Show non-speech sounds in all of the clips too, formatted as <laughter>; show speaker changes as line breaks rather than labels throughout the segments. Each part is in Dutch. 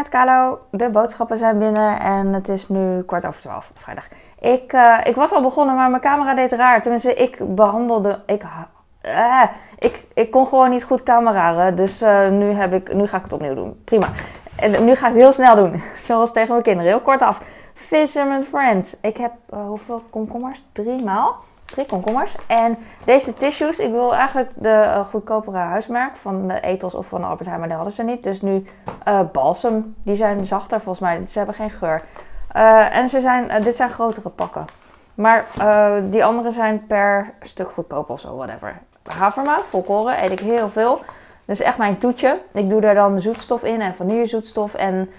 met Kalo. De boodschappen zijn binnen en het is nu kwart over twaalf vrijdag. Ik, uh, ik was al begonnen, maar mijn camera deed raar. Tenminste, ik behandelde. Ik, uh, ik, ik kon gewoon niet goed cameraren. Dus uh, nu, heb ik, nu ga ik het opnieuw doen. Prima. En nu ga ik heel snel doen. <laughs> Zoals tegen mijn kinderen. Heel kort af. Fisherman Friends. Ik heb hoeveel komkommers? Drie maal. Drie. En deze tissues, ik wil eigenlijk de uh, goedkopere huismerk van de Ethos of van de Albert Heijn, die hadden ze niet. Dus nu uh, balsam, die zijn zachter volgens mij. Ze hebben geen geur. Uh, en ze zijn, dit zijn grotere pakken. Maar die andere zijn per stuk goedkoper of zo, whatever. Havermout, volkoren, eet ik heel veel. Dat is echt mijn toetje. Ik doe daar dan zoetstof in en vanillezoetstof. En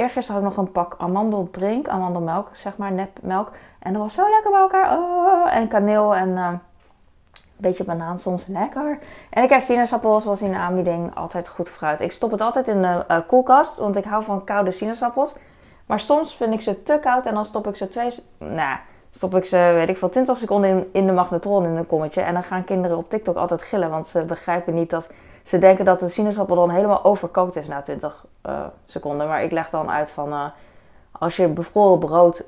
eergisteren had ik nog een pak amandeldrink, amandelmelk, zeg maar, nepmelk. En dat was zo lekker bij elkaar. Oh, en kaneel en uh, een beetje banaan soms lekker. En ik heb sinaasappels, zoals in de aanbieding, altijd goed fruit. Ik stop het altijd in de uh, koelkast, want ik hou van koude sinaasappels. Maar soms vind ik ze te koud en dan stop ik ze twee... Nou, stop ik ze, weet ik veel, 20 seconden in, de magnetron in een kommetje. En dan gaan kinderen op TikTok altijd gillen, want ze begrijpen niet dat... Ze denken dat de sinaasappel dan helemaal overkookt is na 20 uh, seconden. Maar ik leg dan uit van... Uh, als je bevroren brood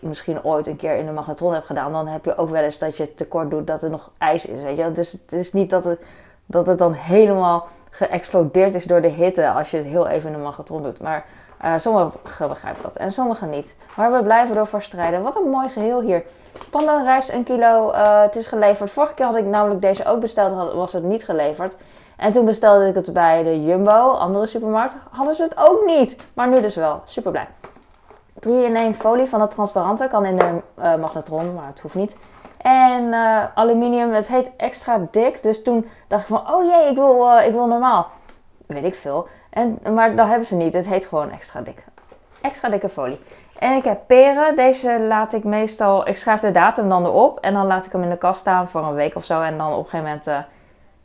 misschien ooit een keer in de magnetron hebt gedaan, dan heb je ook wel eens dat je tekort doet dat er nog ijs is. Weet je? Dus het is niet dat het, dat het dan helemaal geëxplodeerd is door de hitte als je het heel even in de magnetron doet. Maar uh, sommigen begrijpen dat en sommigen niet. Maar we blijven ervoor strijden. Wat een mooi geheel hier. Pandanrijst een kilo, uh, het is geleverd. Vorige keer had ik namelijk deze ook besteld, was het niet geleverd. En toen bestelde ik het bij de Jumbo, andere supermarkt, hadden ze het ook niet. Maar nu dus wel. Super blij. 3 in 1 folie van het transparante. Kan in de uh, magnetron, maar het hoeft niet. En aluminium, het heet extra dik. Dus toen dacht ik van, oh jee, ik wil, ik wil normaal. Weet ik veel. En, maar dat hebben ze niet. Het heet gewoon extra dik. Extra dikke folie. En ik heb peren. Deze laat ik meestal... Ik schrijf de datum dan erop. En dan laat ik hem in de kast staan voor een week of zo. En dan op een gegeven moment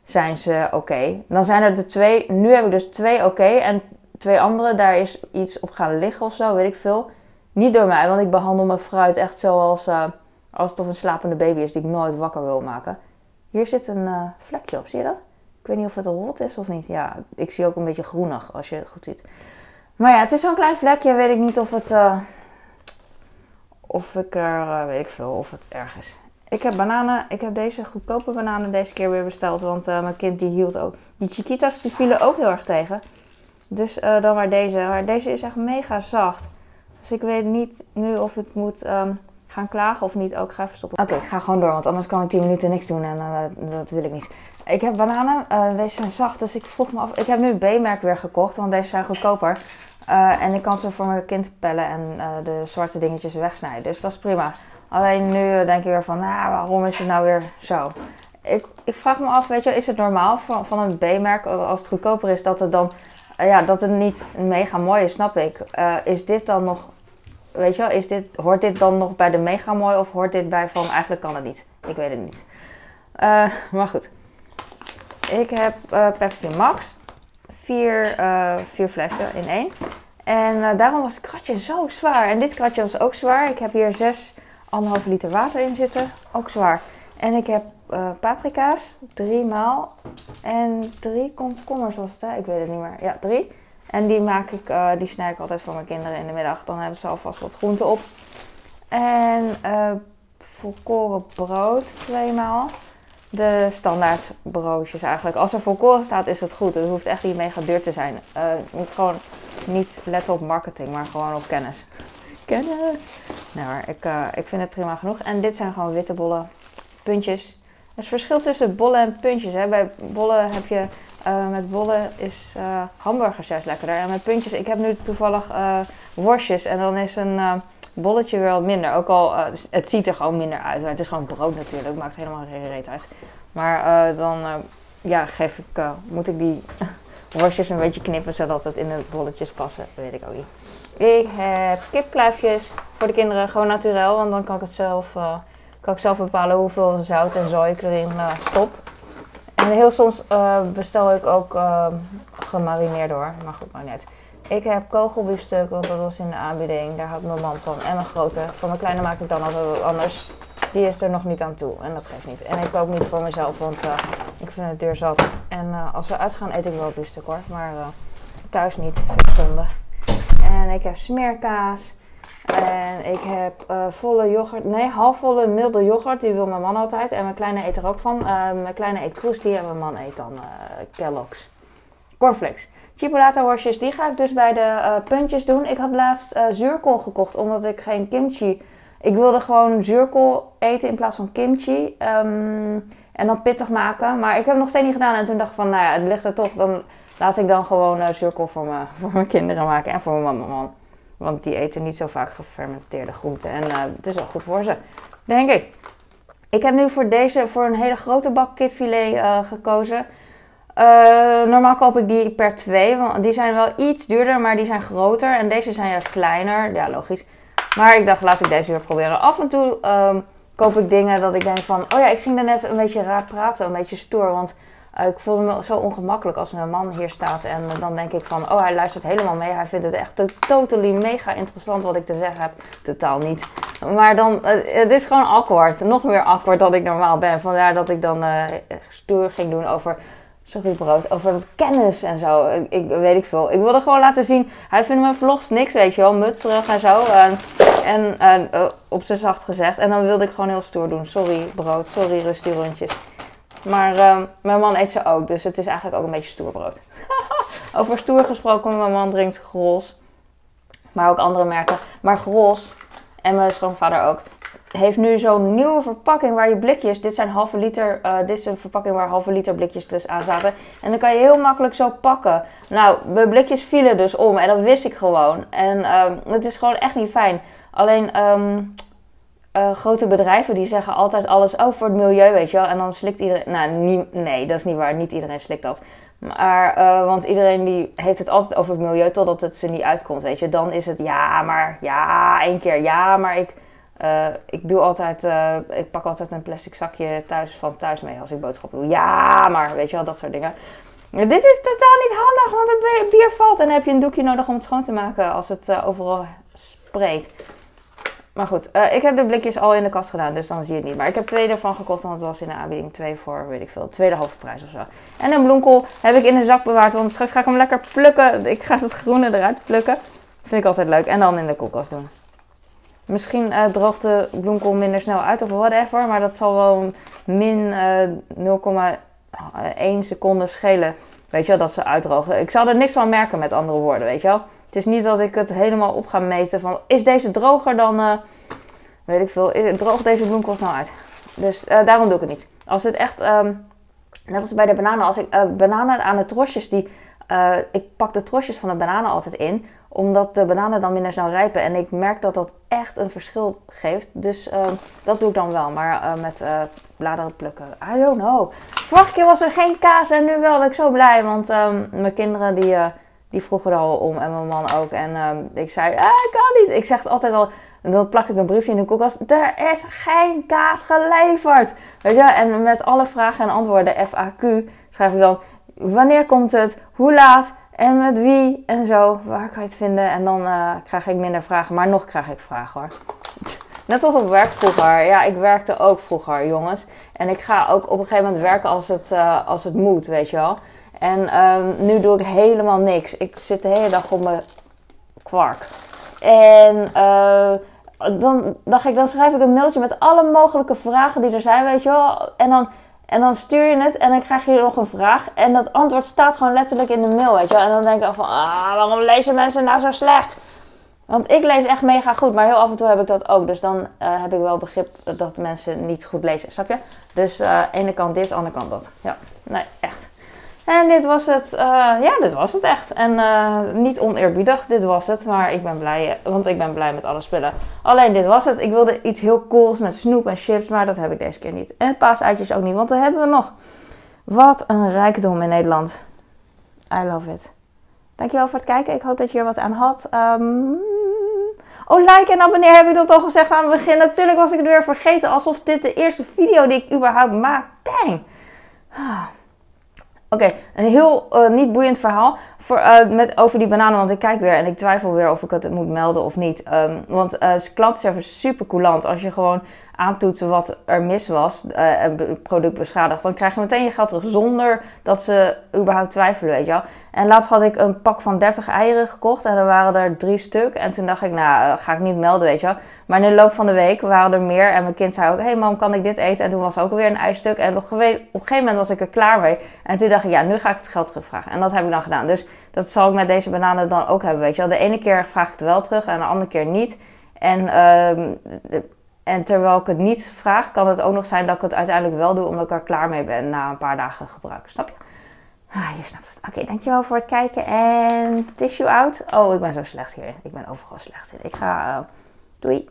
zijn ze oké. Dan zijn er de twee... Nu heb ik dus twee oké. En twee andere, daar is iets op gaan liggen of zo. Weet ik veel. Niet door mij, want ik behandel mijn fruit echt zoals uh, als het of een slapende baby is die ik nooit wakker wil maken. Hier zit een uh, vlekje op, zie je dat? Ik weet niet of het rot is of niet. Ja, ik zie ook een beetje groenig als je het goed ziet. Maar ja, het is zo'n klein vlekje. Weet ik niet of het. Uh, of ik er. weet ik veel, of het erg is. Ik heb bananen. Ik heb deze goedkope bananen deze keer weer besteld. Want mijn kind die hield ook. Die chiquitas die vielen ook heel erg tegen. Dus dan maar deze. Maar deze is echt mega zacht. Dus ik weet niet nu of ik moet um, gaan klagen of niet. Ook ga even stoppen. Oké, ik ga gewoon door, want anders kan ik 10 minuten niks doen en uh, dat wil ik niet. Ik heb bananen, uh, deze zijn zacht, dus ik vroeg me af. Ik heb nu B-merk weer gekocht, want deze zijn goedkoper. Uh, en ik kan ze voor mijn kind pellen en de zwarte dingetjes wegsnijden. Dus dat is prima. Alleen nu denk ik weer van, nou, waarom is het nou weer zo? Ik, ik vraag me af, weet je, is het normaal van, van een B-merk, als het goedkoper is, dat het dan ja, dat het niet mega mooi is, snap ik. Is dit dan nog weet je wel, is dit, hoort dit dan nog bij de mega mooi of hoort dit bij van eigenlijk kan het niet? Ik weet het niet. Uh, <laughs> maar goed. Ik heb uh, Pepsi Max. Vier, uh, vier flessen in één. En daarom was het kratje zo zwaar. En dit kratje was ook zwaar. Ik heb hier zes anderhalf liter water in zitten. Ook zwaar. En ik heb paprika's. Drie maal. En drie komkommers was het? Ik weet het niet meer. Ja, drie. En die maak ik, uh, die snij ik altijd voor mijn kinderen in de middag. Dan hebben ze alvast wat groenten op. En uh, volkoren brood tweemaal. De standaard broodjes eigenlijk. Als er volkoren staat is het goed. Het hoeft echt niet mega duur te zijn. Uh, je moet gewoon niet letten op marketing, maar gewoon op kennis. Kennis! Nou, ik, ik vind het prima genoeg. En dit zijn gewoon witte bollen puntjes. Het verschil tussen bollen en puntjes. Hè. Bij bollen heb je uh, met bollen is uh, hamburgers juist lekkerder. En met puntjes, ik heb nu toevallig uh, worstjes en dan is een bolletje wat minder. Ook al, dus het ziet er gewoon minder uit. Maar het is gewoon brood natuurlijk, het maakt helemaal geen reet uit. Maar dan ja, geef ik, moet ik die <laughs> worstjes een beetje knippen zodat het in de bolletjes passen. Weet ik ook niet. Ik heb kipkluifjes voor de kinderen, gewoon naturel. Want dan kan ik het zelf, kan ik zelf bepalen hoeveel zout en zooi ik erin stop. En heel soms uh, bestel ik ook uh, gemarineerd hoor. Maar goed, maar net. Ik heb kogelbiefstuk, want dat was in de aanbieding. Daar houdt mijn man van. En mijn grote. Van mijn kleine maak ik dan altijd anders. Die is er nog niet aan toe. En dat geeft niet. En ik kook niet voor mezelf, want uh, ik vind het duur zat. En als we uitgaan, eet ik wel biefstuk hoor. Maar thuis niet. Vind ik zonde. En ik heb smeerkaas. En ik heb eh, volle yoghurt. Nee, halfvolle milde yoghurt. Die wil mijn man altijd. En mijn kleine eet er ook van. Eh, mijn kleine eet Krusty en mijn man eet dan uh, Kellogg's. Cornflakes. Chipolata worstjes, die ga ik dus bij de puntjes doen. Ik had laatst zuurkool gekocht, omdat ik geen kimchi... Ik wilde gewoon zuurkool eten in plaats van kimchi. Ehm, en dan pittig maken. Maar ik heb het nog steeds niet gedaan. En toen dacht ik van, nou ja, het ligt er toch. Dan laat ik dan gewoon zuurkool voor, me, <laughs> voor mijn kinderen maken. En voor mijn man. Want die eten niet zo vaak gefermenteerde groenten. En uh, het is wel goed voor ze, denk ik. Ik heb nu voor deze, voor een hele grote bak kipfilet uh, gekozen. Uh, normaal koop ik die per twee, want die zijn wel iets duurder, maar die zijn groter. En deze zijn juist kleiner, ja logisch. Maar ik dacht, laat ik deze weer proberen. Af en toe um, koop ik dingen dat ik denk van, oh ja, ik ging er net een beetje raar praten, een beetje stoer. Want uh, ik voelde me zo ongemakkelijk als mijn man hier staat. En dan denk ik van, oh, hij luistert helemaal mee. Hij vindt het echt totally mega interessant wat ik te zeggen heb. Totaal niet. Maar dan, uh, het is gewoon awkward. Nog meer awkward dan ik normaal ben. Vandaar dat ik dan stoer ging doen over, sorry brood, over kennis en zo. Ik, weet ik veel. Ik wilde gewoon laten zien, hij vindt mijn vlogs niks, weet je wel. Mutserig en zo. en op zijn zacht gezegd. En dan wilde ik gewoon heel stoer doen. Sorry brood, sorry rustig rondjes. Maar uh, mijn man eet ze ook, dus het is eigenlijk ook een beetje stoerbrood. <laughs> Over stoer gesproken, mijn man drinkt Gros. Maar ook andere merken. Maar Gros, en mijn schoonvader ook, heeft nu zo'n nieuwe verpakking waar je blikjes, dit zijn halve liter, uh, dit is een verpakking waar halve liter blikjes dus aan zaten. En dan kan je heel makkelijk zo pakken. Nou, mijn blikjes vielen dus om en dat wist ik gewoon. En um, het is gewoon echt niet fijn. Alleen, um, uh, grote bedrijven die zeggen altijd alles oh, voor het milieu, weet je wel. En dan slikt iedereen. Nou, nee, dat is niet waar. Niet iedereen slikt dat. Maar, uh, want iedereen die heeft het altijd over het milieu totdat het ze niet uitkomt, weet je. Dan is het ja, maar ja, één keer ja, maar ik, uh, ik doe altijd, ik pak altijd een plastic zakje thuis van thuis mee als ik boodschappen doe. Ja, maar weet je wel, dat soort dingen. Maar dit is totaal niet handig, want het bier valt en dan heb je een doekje nodig om het schoon te maken als het overal spreekt. Maar goed, uh, ik heb de blikjes al in de kast gedaan, dus dan zie je het niet. Maar ik heb twee ervan gekocht, want het was in de aanbieding twee voor, weet ik veel, tweede halve prijs of zo. En een bloemkool heb ik in de zak bewaard, want straks ga ik hem lekker plukken. Ik ga het groene eruit plukken. Vind ik altijd leuk. En dan in de koelkast doen. Misschien uh, droogt de bloemkool minder snel uit of whatever, maar dat zal wel min uh, 0,1 seconde schelen. Weet je wel, dat ze uitdrogen. Ik zal er niks van merken met andere woorden, weet je wel. Het is niet dat ik het helemaal op ga meten van is deze droger dan, uh, weet ik veel, droogt deze bloemkool nou uit. Dus uh, daarom doe ik het niet. Als het echt, um, net als bij de bananen, als ik uh, bananen aan de trosjes, die, ik pak de trosjes van de bananen altijd in, omdat de bananen dan minder snel rijpen. En ik merk dat dat echt een verschil geeft. Dus uh, dat doe ik dan wel. Maar met bladeren plukken, I don't know. Vorige keer was er geen kaas en nu wel ben ik zo blij. Want um, mijn kinderen die die vroegen er al om en mijn man ook. En ehm, ik zei, ah, ik kan niet. Ik zeg altijd al, dan plak ik een briefje in de koelkast. Er is geen kaas geleverd. Weet je, en met alle vragen en antwoorden, FAQ, schrijf ik dan, wanneer komt het, hoe laat en met wie en zo. Waar kan je het vinden? En dan uh, krijg ik minder vragen, maar nog krijg ik vragen hoor. <laughs> Net als op werk vroeger. Ja, ik werkte ook vroeger, jongens. En ik ga ook op een gegeven moment werken als het, uh, als het moet, weet je wel. En um, nu doe ik helemaal niks. Ik zit de hele dag op mijn kwark. En uh, dan ik, dan schrijf ik een mailtje met alle mogelijke vragen die er zijn, weet je wel. En dan, en dan stuur je het en dan krijg je nog een vraag. En dat antwoord staat gewoon letterlijk in de mail, weet je wel. En dan denk ik van, ah, waarom lezen mensen nou zo slecht? Want ik lees echt mega goed, maar heel af en toe heb ik dat ook. Dus dan uh, heb ik wel begrip dat mensen niet goed lezen, snap je? Dus uh, ene kant dit, andere kant dat. Ja, nee, echt. En dit was het. Uh, ja, dit was het echt. En uh, niet oneerbiedig, dit was het. Maar ik ben blij, want ik ben blij met alle spullen. Alleen dit was het. Ik wilde iets heel cools met snoep en chips, maar dat heb ik deze keer niet. En paaseitjes ook niet, want dat hebben we nog. Wat een rijkdom in Nederland. I love it. Dankjewel voor het kijken. Ik hoop dat je er wat aan had. Um... Oh, like en abonneer heb ik dat al gezegd aan het begin. Natuurlijk was ik het weer vergeten. Alsof dit de eerste video die ik überhaupt maak. Dang. Oké, Een heel uh, niet boeiend verhaal voor, uh, met, over die bananen. Want ik kijk weer en ik twijfel weer of ik het moet melden of niet. Um, want uh, klantenservice is super coulant. Als je gewoon aantoetsen wat er mis was en het product beschadigd, dan krijg je meteen je geld terug zonder dat ze überhaupt twijfelen, weet je wel. En laatst had ik een pak van 30 eieren gekocht en er waren er drie stuk. En toen dacht ik, nou, ga ik niet melden, weet je wel. Maar in de loop van de week waren er meer en mijn kind zei ook, hé hey mam, kan ik dit eten? En toen was ook weer een ijsstuk en op een gegeven moment was ik er klaar mee. En toen dacht ik, ja, nu ga ik het geld terugvragen. En dat heb ik dan gedaan. Dus dat zal ik met deze bananen dan ook hebben, weet je wel. De ene keer vraag ik het wel terug en de andere keer niet. En, um, en terwijl ik het niet vraag, kan het ook nog zijn dat ik het uiteindelijk wel doe, omdat ik er klaar mee ben na een paar dagen gebruik. Snap je? Ah, je snapt het. Oké, dankjewel voor het kijken. En tissue out. Oh, ik ben zo slecht hier. Ik ben overal slecht in. Ik ga... Uh, doei.